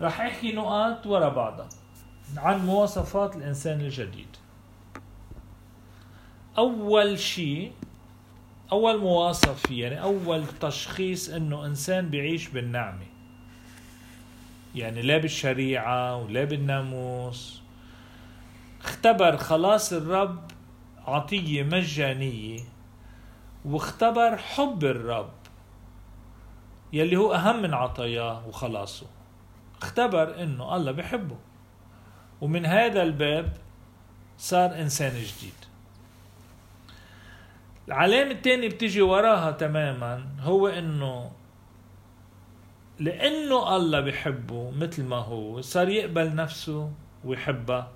رح احكي نقاط ورا بعضها عن مواصفات الإنسان الجديد. أول شيء أول مواصف يعني أول تشخيص إنه إنسان بيعيش بالنعمة. يعني لا بالشريعة ولا بالناموس. اختبر خلاص الرب عطية مجانية واختبر حب الرب يلي هو أهم من عطاياه وخلاصه. اختبر إنه الله بحبه ومن هذا الباب صار إنسان جديد. العلامة الثانية بتيجي وراها تماما هو إنه لأنه الله بحبه مثل ما هو صار يقبل نفسه ويحبها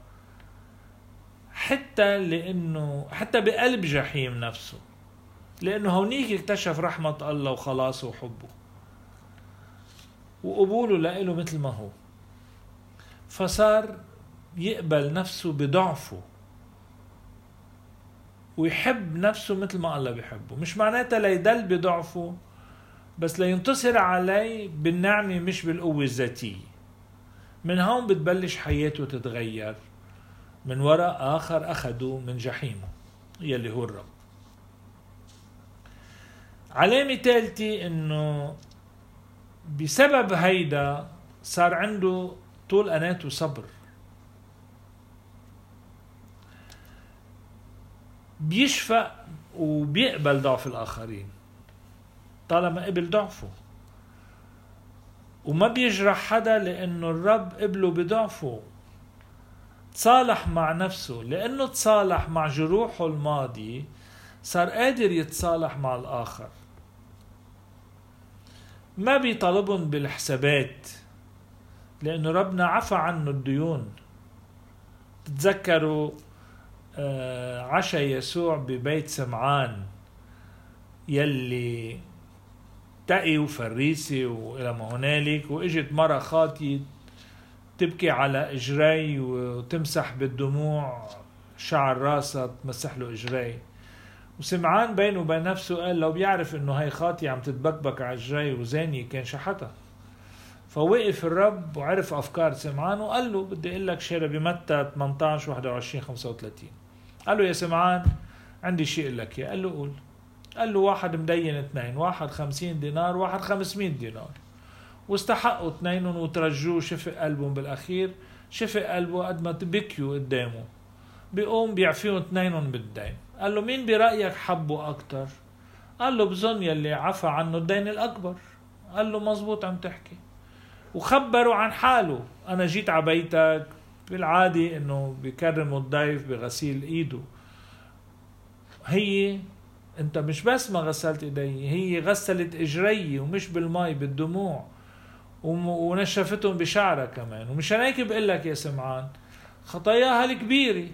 حتى لأنه حتى بقلب جحيم نفسه. لأنه هونيك اكتشف رحمة الله وخلاصه وحبه. وقبوله لإله مثل ما هو. فصار يقبل نفسه بضعفه ويحب نفسه مثل ما الله بيحبه. مش معناتها ليدل بضعفه بس لينتصر عليه بالنعمة مش بالقوة الذاتية. من هون بتبلش حياته تتغير من وراء آخر أخده من جحيمه يلي هو الرب. علامة ثالثة إنه بسبب هيدا صار عنده طول أنات وصبر بيشفق وبيقبل ضعف الآخرين طالما قبل ضعفه. وما بيجرح حدا لأنه الرب قبله بضعفه. تصالح مع نفسه لأنه تصالح مع جروحه الماضي صار قادر يتصالح مع الآخر. ما بيطالبهم بالحسابات لأنه ربنا عفى عنه الديون. تتذكروا آه، عشا يسوع ببيت سمعان يلي تقي وفريسي وإلى ما هنالك وإجت مرة خاطية تبكي على إجري وتمسح بالدموع شعر راسها تمسح له إجري. وسمعان بينه وبين نفسه قال لو بيعرف إنه هي خاطية عم تتبكبك على اجري وزاني كان شحتها فوقف الرب وعرف أفكار سمعان وقال له بدي أقول لك شيء بمتى 18 21 35 قال له يا سمعان عندي شيء لك إياه. قال له قول. قال له واحد مدين اثنين واحد خمسين دينار واحد خمسمائة دينار. واستحقوا اثنينهم وترجوه شفق قلبهم بالأخير. شفق قلبه قد ما بكيوا قدامه. بيقوم بيعفيهم اثنينهم بالدين. قال له مين برأيك حبه أكتر? قال له بظن يلي عفى عنه الدين الأكبر. قال له مزبوط عم تحكي. وخبروا عن حاله. أنا جيت على بيتك. بالعادة إنه بيكرموا الضيف بغسيل إيده. هي أنت مش بس ما غسلت إيدي هي غسلت إجري ومش بالمي بالدموع ونشفتهم بشعرها كمان. ومشان هيك بقول لك يا سمعان خطاياها الكبيرة.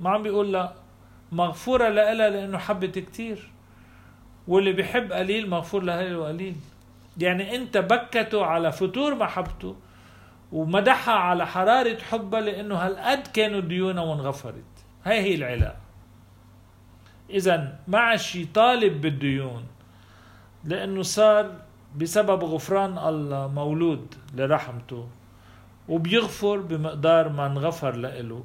ما عم بيقول لا. مغفورة لها لأنه حبت كتير. واللي بيحب قليل مغفور له قليل. يعني أنت بكته على فتور محبته ومدحها على حرارة حبها لأنه هالقد كانوا ديونها وانغفرت. هاي هي العلاقة. إذا ما عادش يطالب بالديون لأنه صار بسبب غفران الله مولود لرحمته وبيغفر بمقدار ما انغفر له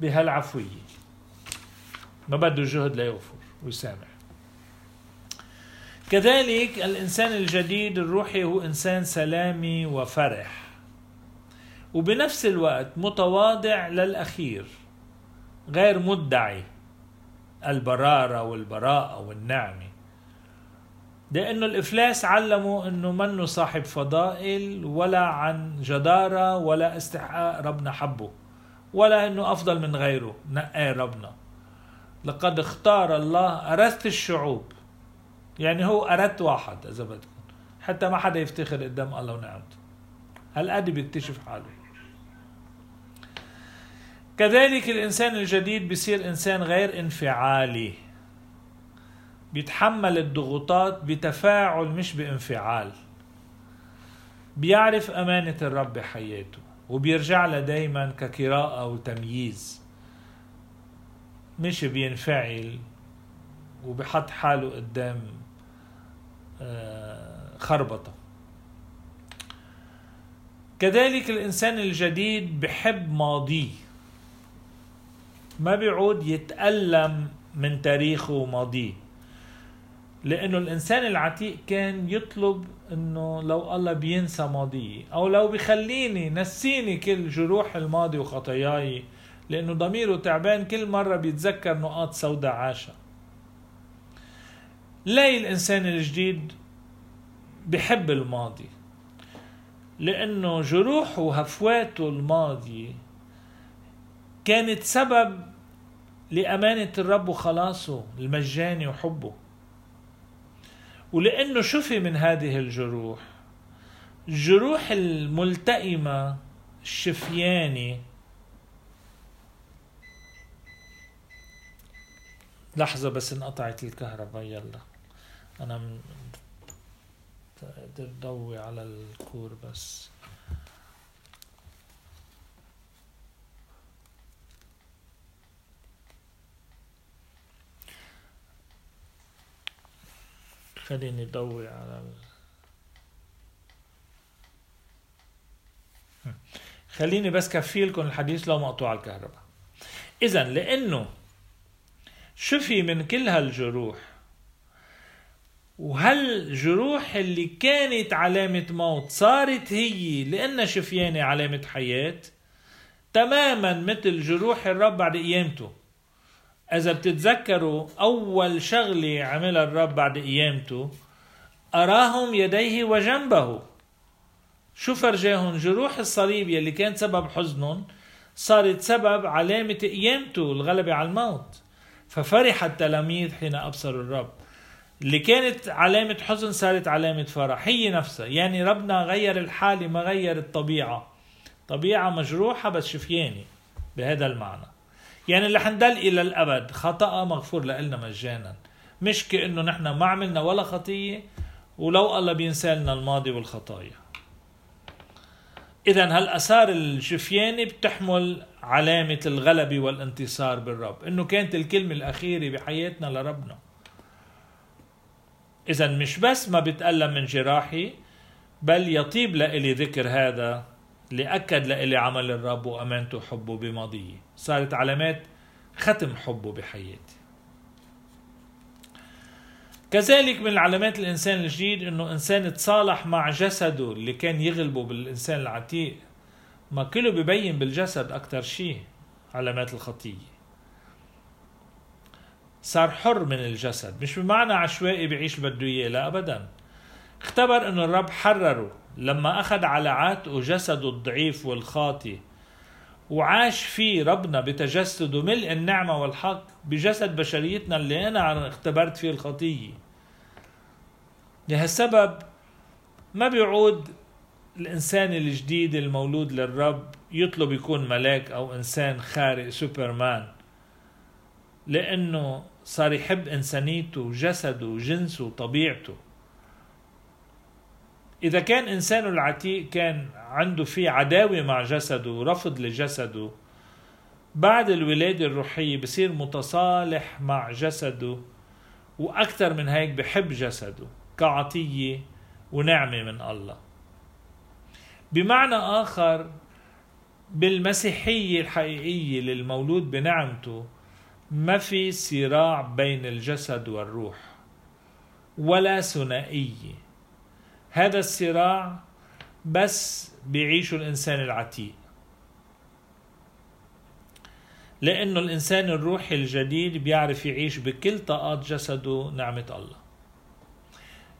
بهالعفوية. ما بده جهد ليغفر ويسامح. كذلك الإنسان الجديد الروحي هو إنسان سلامي وفرح وبنفس الوقت متواضع للأخير غير مدعي. البرارة والبراءة والنعمة. لأنه الإفلاس علموا أنه منه صاحب فضائل ولا عن جدارة ولا استحقاق ربنا حبه. ولا أنه أفضل من غيره. نقاه ربنا. لقد اختار الله أرث الشعوب. يعني هو أردت واحد إذا بدكم. حتى ما حدا يفتخر قدام الله ونعمته. هالقد بيكتشف حاله. كذلك الإنسان الجديد بيصير إنسان غير انفعالي. بيتحمل الضغوطات بتفاعل مش بانفعال. بيعرف أمانة الرب بحياته. وبيرجع لها دايما كقراءة وتمييز. مش بينفعل وبحط حاله قدام آه، خربطة. كذلك الإنسان الجديد بحب ماضيه ما بيعود يتألم من تاريخه وماضيه. لأنه الإنسان العتيق كان يطلب أنه لو الله بينسى ماضيه أو لو بيخليني نسيني كل جروح الماضي وخطاياي لأنه ضميره تعبان كل مرة بيتذكر نقاط سوداء عاشها. لاي الإنسان الجديد بحب الماضي؟ لأنه جروحه وهفواته الماضية كانت سبب لأمانة الرب وخلاصه المجاني وحبه. ولأنه شفي من هذه الجروح. الجروح الملتئمة الشفياني. لحظة بس انقطعت الكهرباء يلا. أنا م... ضوي على الكور بس. خليني ضوي على خليني بس كفي لكم الحديث لو مقطوع الكهرباء. إذا لأنه شفي من كل هالجروح وهالجروح اللي كانت علامة موت صارت هي لأنها شفيانة علامة حياة؟ تماما مثل جروح الرب بعد قيامته إذا بتتذكروا أول شغلة عملها الرب بعد قيامته أراهم يديه وجنبه. شو فرجاهم؟ جروح الصليب يلي كان سبب حزنهم صارت سبب علامة قيامته الغلبة على الموت. ففرح التلاميذ حين أبصروا الرب. اللي كانت علامة حزن صارت علامة فرح. هي نفسها. يعني ربنا غير الحالة ما غير الطبيعة. طبيعة مجروحة بس شفيانة. بهذا المعنى. يعني اللي حنضل إلى الأبد. خطأ مغفور لنا مجانا. مش كأنه نحن ما عملنا ولا خطية ولو الله بينسى لنا الماضي والخطايا. إذا هالآثار الشفيانة بتحمل علامة الغلبة والانتصار بالرب. إنه كانت الكلمة الأخيرة بحياتنا لربنا. إذا مش بس ما بتألم من جراحي بل يطيب لإلي ذكر هذا لأكد لإلي عمل الرب وأمانته وحبه بماضيه. صارت علامات ختم حبه بحياتي. كذلك من علامات الإنسان الجديد أنه إنسان تصالح مع جسده اللي كان يغلبه بالإنسان العتيق. ما كله ببين بالجسد أكتر شيء. علامات الخطية. صار حر من الجسد. مش بمعنى عشوائي بعيش بده إياه لا ابدا. اختبر انه الرب حرره لما أخذ على عاتقه جسده الضعيف والخاطي وعاش فيه ربنا بتجسده ملء النعمة والحق بجسد بشريتنا اللي أنا اختبرت فيه الخطية. لهالسبب ما بيعود الإنسان الجديد المولود للرب يطلب يكون ملاك أو إنسان خارق سوبرمان لأنه صار يحب إنسانيته وجسده وجنسه وطبيعته. إذا كان إنسانه العتيق كان عنده في عداوة مع جسده ورفض لجسده بعد الولادة الروحية بصير متصالح مع جسده وأكثر من هيك بحب جسده كعطية ونعمة من الله. بمعنى آخر بالمسيحية الحقيقية للمولود بنعمته ما في صراع بين الجسد والروح ولا ثنائية. هذا الصراع بس بيعيشه الإنسان العتيق. لأنه الإنسان الروحي الجديد بيعرف يعيش بكل طاقات جسده نعمة الله.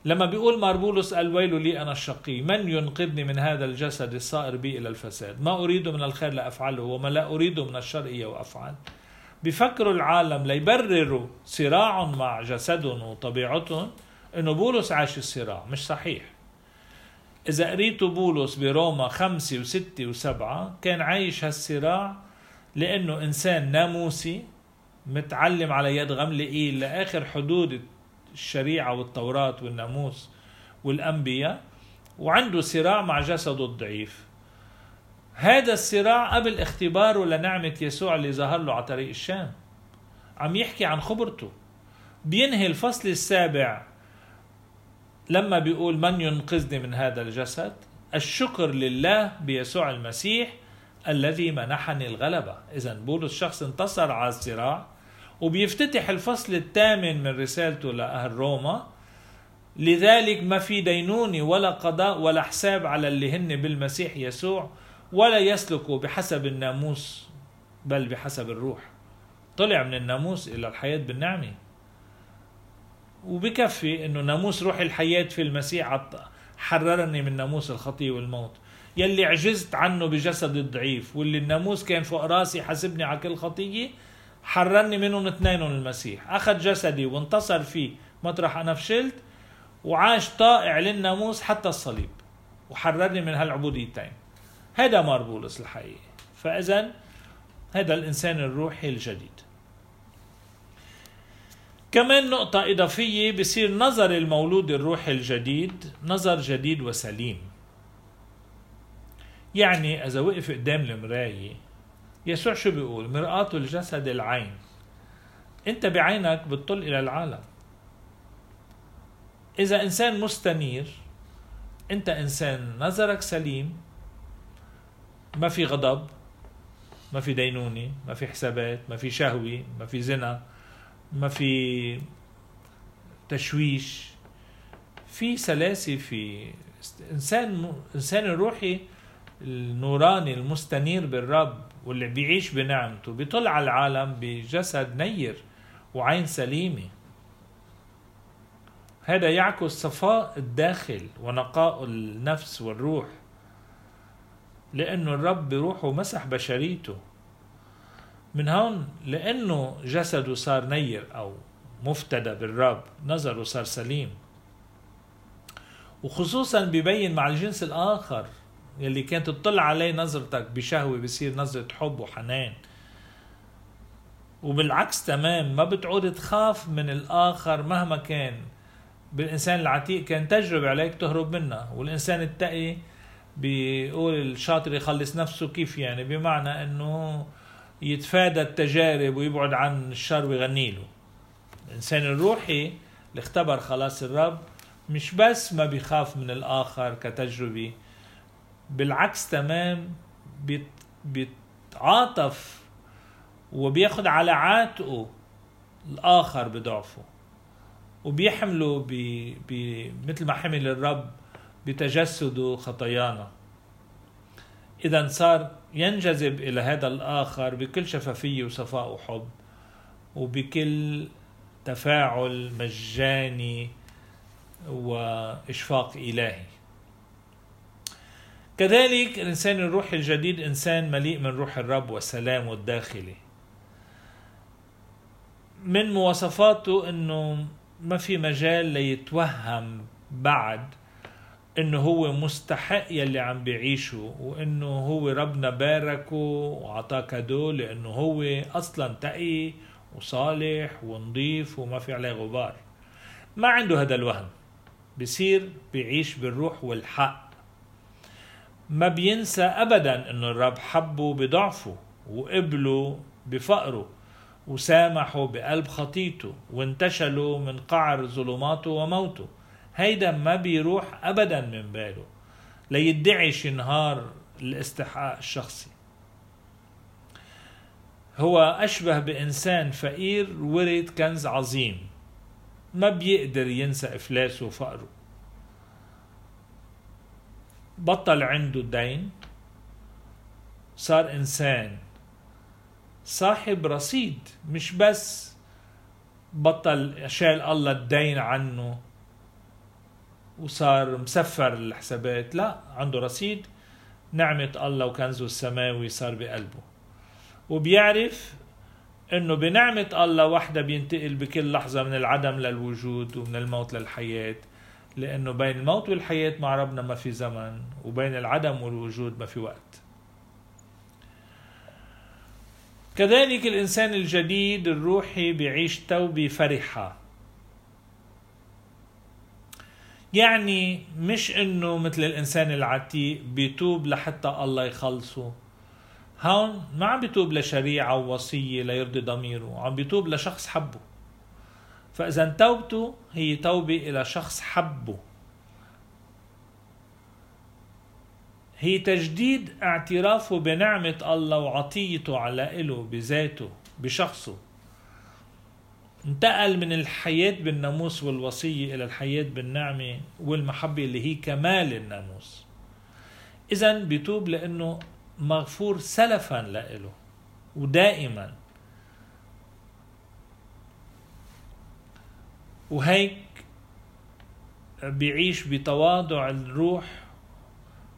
لما بيقول ماربولوس الويل لي أنا الشقي من ينقذني من هذا الجسد الصائر بي إلى الفساد؟ ما أريد من الخير لأفعله وما لا أريد من الشر وأفعل. بفكروا العالم ليبرروا صراعهم مع جسدهم وطبيعتهم إنه بولس عاش الصراع مش صحيح. إذا قريتوا بولس بروما خمسة وستة وسبعة كان عايش هالصراع لأنه إنسان ناموسي متعلم على يد غملئيل لآخر حدود الشريعة والتوراة والناموس والأنبياء وعنده صراع مع جسده الضعيف. هذا الصراع قبل اختباره لنعمة يسوع اللي ظهر له على طريق الشام. عم يحكي عن خبرته. بينهي الفصل السابع لما بيقول من ينقذني من هذا الجسد؟ الشكر لله بيسوع المسيح الذي منحني الغلبة. إذا بولس شخص انتصر على الصراع وبيفتتح الفصل الثامن من رسالته لأهل روما. لذلك ما في دينوني ولا قضاء ولا حساب على اللي هن بالمسيح يسوع ولا يسلكوا بحسب الناموس بل بحسب الروح. طلع من الناموس إلى الحياة بالنعمة. وبكفي إنه ناموس روح الحياة في المسيح حررني من ناموس الخطية والموت. يلي عجزت عنه بجسدي الضعيف واللي الناموس كان فوق راسي حاسبني على كل خطية حررني منهم اثنينهم المسيح. أخذ جسدي وانتصر فيه مطرح أنا فشلت وعاش طائع للناموس حتى الصليب وحررني من هالعبوديتين. هذا مار بولس الحقيقة فإذا هذا الإنسان الروحي الجديد. كمان نقطة إضافية بصير نظر المولود الروحي الجديد نظر جديد وسليم. يعني إذا وقف قدام المراية يسوع شو بيقول؟ مرآة الجسد العين. أنت بعينك بتطل إلى العالم. إذا إنسان مستنير أنت إنسان نظرك سليم ما في غضب ما في دينونة ما في حسابات ما في شهوة ما في زنا. ما في تشويش في سلاسة في إنسان إنسان الروحي النوراني المستنير بالرب واللي بيعيش بنعمته بيطلع على العالم بجسد نير وعين سليمة. هذا يعكس صفاء الداخل ونقاء النفس والروح لأنه الرب بروحه مسح بشريته. من هون لأنه جسده صار نير أو مفتدى بالرب نظره صار سليم. وخصوصا ببين مع الجنس الآخر يلي كانت تطلع عليه نظرتك بشهوة بصير نظرة حب وحنان. وبالعكس تمام ما بتعود تخاف من الآخر مهما كان. بالإنسان العتيق كان تجربة عليك تهرب منها. والإنسان التقي بيقول الشاطر يخلص نفسه كيف يعني؟ بمعنى أنه يتفادى التجارب ويبعد عن الشر ويغني له الإنسان الروحي اللي اختبر خلاص الرب مش بس ما بيخاف من الآخر كتجربة بالعكس تمام بيتعاطف وبياخد على عاتقه الآخر بضعفه وبيحمله ب... ب... مثل ما حمل الرب بتجسده خطايانا. إذا صار ينجذب إلى هذا الآخر بكل شفافية وصفاء وحب وبكل تفاعل مجاني وإشفاق إلهي. كذلك الإنسان الروحي الجديد إنسان مليء من روح الرب والسلام الداخلي من مواصفاته أنه ما في مجال ليتوهم بعد إنه هو مستحق يلي عم بيعيشه وإنه هو ربنا باركه وعطاه كادو لأنه هو أصلا تقي وصالح ونظيف وما في عليه غبار. ما عنده هذا الوهم. بصير بيعيش بالروح والحق. ما بينسى ابدا إنه الرب حبه بضعفه وقبله بفقره وسامحوا بقلب خطيته وانتشلوا من قعر ظلماته وموته. هيدا ما بيروح ابدا من باله. ليدعي نهار الاستحقاق الشخصي. هو أشبه بإنسان فقير ورد كنز عظيم. ما بيقدر ينسى إفلاسه وفقره. بطل عنده دين صار إنسان صاحب رصيد. مش بس بطل شال الله الدين عنه. وصار مسفر الحسابات. لا عنده رصيد. نعمة الله وكنزه السماوي صار بقلبه. وبيعرف إنه بنعمة الله وحدة بينتقل بكل لحظة من العدم للوجود ومن الموت للحياة. لأنه بين الموت والحياة مع ربنا ما في زمن وبين العدم والوجود ما في وقت. كذلك الإنسان الجديد الروحي بيعيش توبة فرحة. يعني مش إنه مثل الإنسان العتيق بيتوب لحتى الله يخلصه. هون ما عم بيتوب لشريعة ووصية ليرضي ضميره عم بيتوب لشخص حبه. فإذا توبته هي توبة إلى شخص حبه. هي تجديد اعترافه بنعمة الله وعطيته على إله بذاته بشخصه. انتقل من الحياة بالناموس والوصية إلى الحياة بالنعمة والمحبة اللي هي كمال الناموس. إذا بيتوب لأنه مغفور سلفا لإله ودائما. وهيك بيعيش بتواضع الروح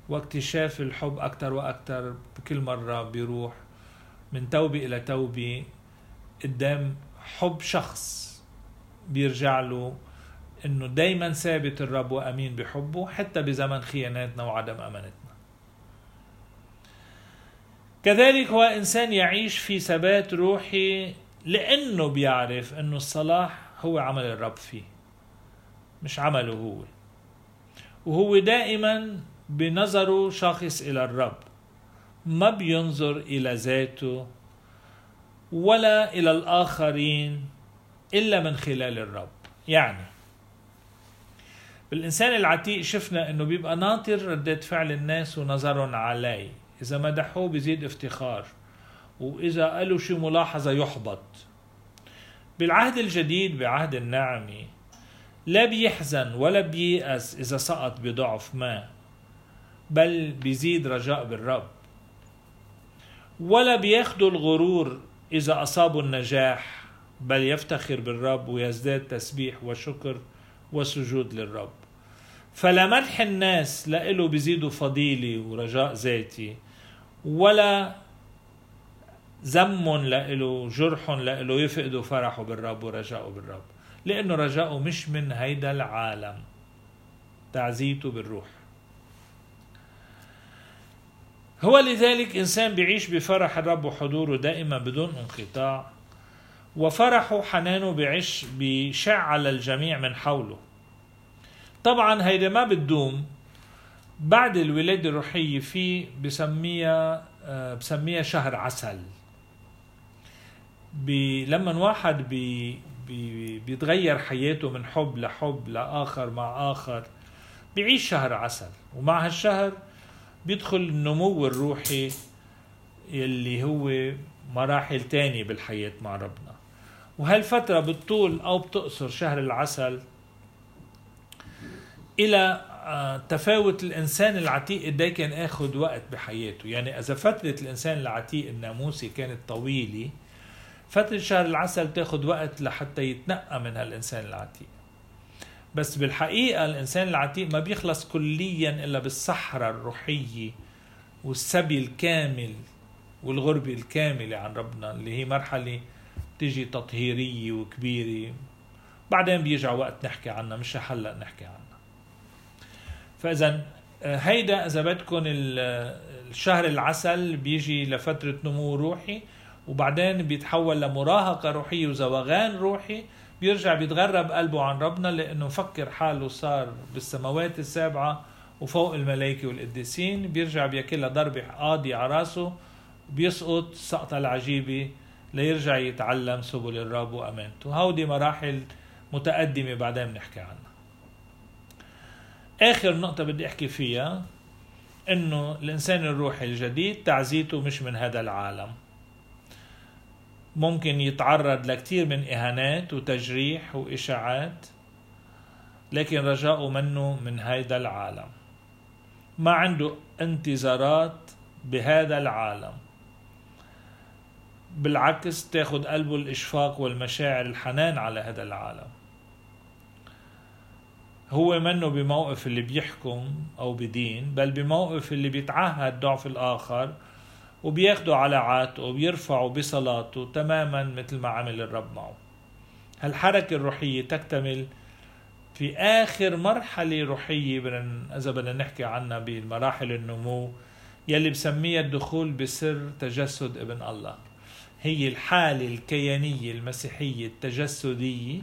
واكتشاف الحب أكثر وأكثر بكل مرة بيروح من توبة إلى توبة قدام حب شخص بيرجع له إنه دايما ثابت الرب وأمين بحبه حتى بزمن خياناتنا وعدم أمانتنا. كذلك هو إنسان يعيش في ثبات روحي لأنه بيعرف إنه الصلاح هو عمل الرب فيه مش عمله هو. وهو دائما بنظره شاخص إلى الرب ما بينظر إلى ذاته ولا إلى الآخرين إلا من خلال الرب. يعني بالإنسان العتيق شفنا إنه بيبقى ناطر ردة فعل الناس ونظرهم عليه إذا مدحوه بيزيد افتخار وإذا قالوا شي ملاحظة يحبط. بالعهد الجديد بعهد النعمة لا بيحزن ولا بييأس إذا سقط بضعف ما بل بيزيد رجاء بالرب. ولا بياخدوا الغرور إذا أصابوا النجاح بل يفتخر بالرب ويزداد تسبيح وشكر وسجود للرب. فلا مدح الناس لإله بيزيدوا فضيلة ورجاء ذاتي ولا ذم لإله جرح لإله يفقدوا فرحه بالرب ورجاءه بالرب. لأنه رجاؤه مش من هيدا العالم. تعزيته بالروح. هو لذلك إنسان بيعيش بفرح الرب وحضوره دائما بدون انقطاع وفرحه حنانه بيعيش بيشع على الجميع من حوله. طبعا هيدا ما بتدوم بعد الولادة الروحية في بسميها آه، بسميها شهر عسل. بي لما واحد بي بي بيتغير حياته من حب لحب لآخر مع آخر بيعيش شهر عسل. ومع هالشهر بيدخل النمو الروحي اللي هو مراحل تانية بالحياة مع ربنا. وهالفترة بتطول أو بتقصر شهر العسل إلى آه، تفاوت الإنسان العتيق قد كان أخذ وقت بحياته. يعني إذا فترة الإنسان العتيق الناموسي كانت طويلة فترة شهر العسل تاخذ وقت لحتى يتنقى من هالإنسان العتيق. بس بالحقيقة الإنسان العتيق ما بيخلص كليا إلا بالصحراء الروحية والسبي الكامل والغربة الكاملة عن ربنا اللي هي مرحلة تيجي تطهيرية وكبيرة. بعدين بيجع وقت نحكي عنها مش هلأ نحكي عنها. فإذا آه، هيدا إذا بدكم الشهر العسل بيجي لفترة نمو روحي وبعدين بيتحول لمراهقة روحية وزوغان روحي بيرجع بيتغرب قلبه عن ربنا لأنه مفكر حاله صار بالسماوات السابعة وفوق الملائكة والقديسين بيرجع بياكلها ضربة قاضي على راسه بيسقط السقطة العجيبة ليرجع يتعلم سبل الرب وأمانته. هودي مراحل متقدمة بعدين بنحكي عنها. آخر نقطة بدي أحكي فيها إنه الإنسان الروحي الجديد تعزيته مش من هذا العالم. ممكن يتعرض لكثير من إهانات وتجريح وإشاعات لكن رجاؤه منه من هذا العالم. ما عنده انتظارات بهذا العالم. بالعكس تاخد قلبه الإشفاق والمشاعر الحنان على هذا العالم. هو منه بموقف اللي بيحكم أو بدين بل بموقف اللي بيتعهد ضعف الآخر وبياخده على عاتقه وبيرفعه بصلاته تماما مثل ما عمل الرب معه. هالحركة الروحية تكتمل في آخر مرحلة روحية إذا بدنا نحكي عنها بمراحل النمو يلي بسميها الدخول بسر تجسد ابن الله. هي الحالة الكيانية المسيحية التجسدية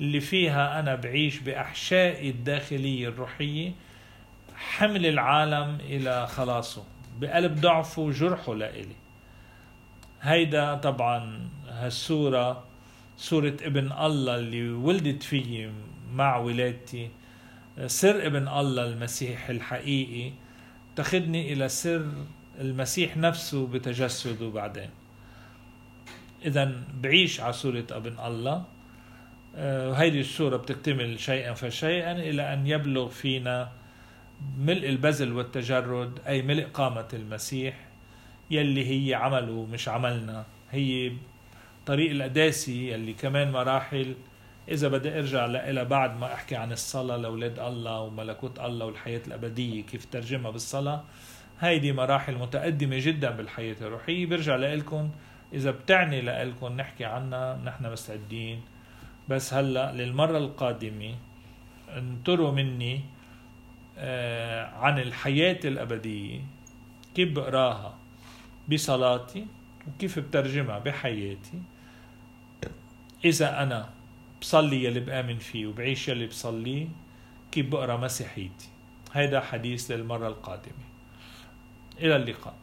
اللي فيها أنا بعيش بأحشائي الداخلية الروحية حمل العالم إلى خلاصه. بقلب ضعفه وجرحه لإلي. هيدا طبعا هالصورة صورة ابن الله اللي ولدت فيي مع ولادتي. سر ابن الله المسيح الحقيقي وتاخذني إلى سر المسيح نفسه بتجسده بعدين. إذا بعيش على صورة ابن الله. آه، وهيدي الصورة بتكتمل شيئا فشيئا إلى أن يبلغ فينا ملء البذل والتجرد أي ملء قامة المسيح يلي هي عمله مش عملنا. هي طريق القداسي يلي كمان مراحل. إذا بدي أرجع لها بعد ما أحكي عن الصلاة لأولاد الله وملكوت الله والحياة الأبدية كيف ترجمها بالصلاة. هيدي مراحل متقدمة جدا بالحياة الروحية. برجع لكم إذا بتعني لكم نحكي عنها نحن مستعدين. بس هلأ للمرة القادمة انطروا مني عن الحياة الأبدية. كيف بقراها؟ بصلاتي؟ وكيف بترجمها؟ بحياتي؟ إذا أنا بصلي يلي بآمن فيه وبعيش يلي بصليه كيف بقرا مسيحيتي؟ هيدا حديث للمرة القادمة. إلى اللقاء.